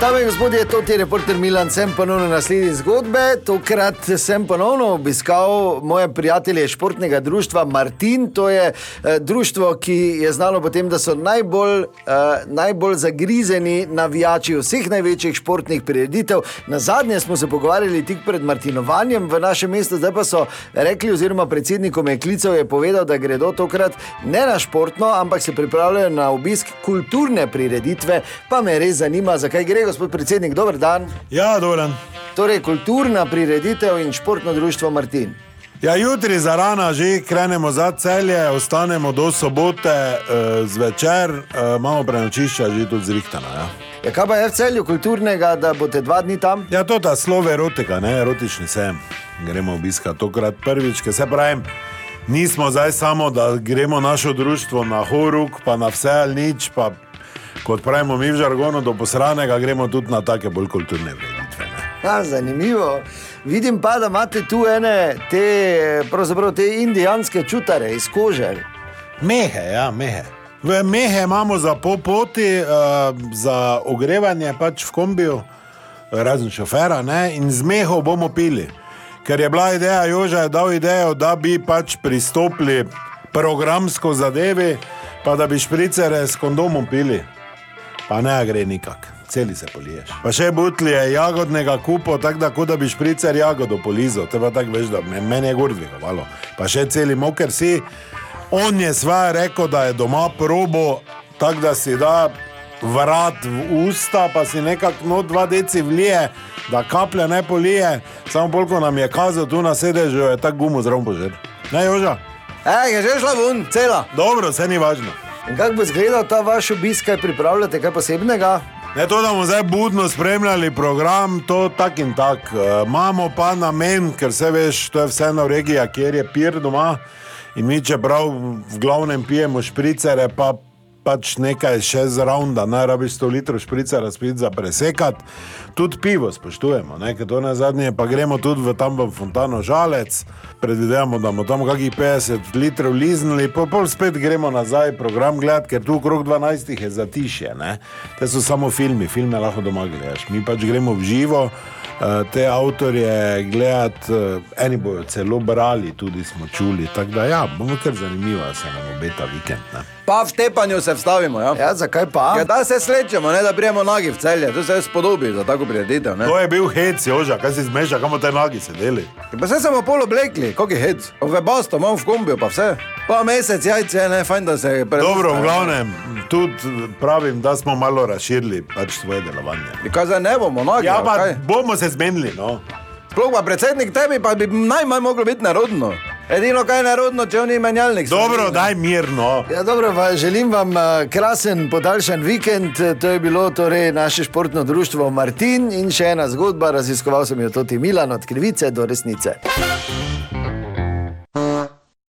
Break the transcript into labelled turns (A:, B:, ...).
A: Dame in gospodje, to je reporter Milan, sem ponovno na sledi zgodbe. Tokrat sem ponovno obiskal moje prijatelje športnega društva Martin. To je eh, društvo, ki je znano po tem, da so najbolj, eh, najbolj zagrizeni navijači vseh največjih športnih prireditev. Na zadnje smo se pogovarjali tik pred Martinovanjem v našem mestu, zdaj pa so rekli, oziroma predsednikom je klical, je povedal, da gredo tokrat ne na športno, ampak se pripravljajo na obisk kulturne prireditve. Pa me res zanima, zakaj gre gospod predsednik, dober dan.
B: Ja, dober.
A: Torej, kulturna prireditev in športno društvo Martin.
B: Ja, jutri za rana že krenemo za celje, ostanemo do sobote e, zvečer, e, imamo prenočišča že tudi zrihtana. Ja.
A: Ja, kaj pa je v celju kulturnega, da boste dva dni tam?
B: ja, to ta slove erotika, ne erotični sem. Gremo obiskati tokrat prvič, ker se pravim. Nismo zdaj samo, da gremo našo društvo na horuk, pa na vse ali nič, pa kot pravimo mi v žargonu, do posranega gremo tudi na take bolj kulturne vrednitve.
A: Ja, zanimivo. Vidim pa, da imate tu ene te, te indijanske čutare iz kože.
B: Mehe, ja, mehe. V mehe imamo za popoti, uh, za ogrevanje pač v kombiju, razen šofera, ne? in z meho bomo pili. Ker je bila ideja, Joža je dal idejo, da bi pač pristopili programsko zadevi, pa da bi špricere s kondomom pili. Pa ne gre nikak, celi se poliješ. Pa še butlje jagodnega kupo, tako da, kot da bi špricer jagodo polizo, te pa tako veš, da me, meni je gordvigovalo. Pa še celi moker si. On je svoje rekel, da je doma probo, tako da si da vrat v usta, pa si nekako no dva deci vlije, da kaplja ne polije. Samo bolj, ko nam je kazal tu na sedežu, je tako gumo zraven požer. Ne, Joža?
A: Ej, je že šla ven, cela.
B: Dobro, se ni važno.
A: In kako bo izgledal ta vaš obisk, kaj pripravljate, kaj posebnega?
B: Ne to, da bomo zdaj budno spremljali program, to tak in tak. E, imamo pa namen, ker se veš, to je vseeno regija, kjer je pir doma. In mi, čeprav v glavnem pijemo špricere, pa pač nekaj še zraven, da naj rabiš 100 litrov špricera spet za presekat. Tudi pivo spoštujemo, ne? ker to na zadnje pa gremo tudi v tam v Fontano žalec. Predvidevamo, da bomo tam kakih 50 litrov liznili, pa pol spet gremo nazaj program gledati, ker tu okrog 12 je zatišje. Ne? Te so samo filmi, filme lahko doma gledaš. Mi pač gremo v živo. eh, Te avtorje gledati, eh, eni bojo celo brali, tudi smo čuli. Tako da, ja, bomo kar zanimivo, se nam obeta vikend. Ne?
C: Pa v tepanju se vstavimo. Ja?
A: Ja, zakaj pa?
C: Ja, da se slečemo, ne, da prijemo nogi v celje, to se spodobi za tako prireditev. ne.
B: To je bil hec, Joža, kaj si zmeša, kam te nogi sedeli.
C: Pa vse smo pol oblekli, koliko je hec. V basto, imam v kombiju, pa vse. Pa mesec jajce, ne, fajn, da se pre...
B: Dobro, v glavnem, tudi pravim, da smo malo razširili pač svoje delovanje.
C: Kaj zdaj ne bomo, nogi?
B: Ja, pa bomo se zmenili, no.
C: Sploh pa predsednik tebi, pa bi najmanj moglo biti narodno. Edino kaj je narodno, če on ni menjalnik.
B: Dobro, daj mirno.
A: Ja, dobro, pa želim vam eh, krasen podaljšan vikend. To je bilo torej naše športno društvo Martin in še ena zgodba, raziskoval sem jo tudi Milan, od krivice do resnice.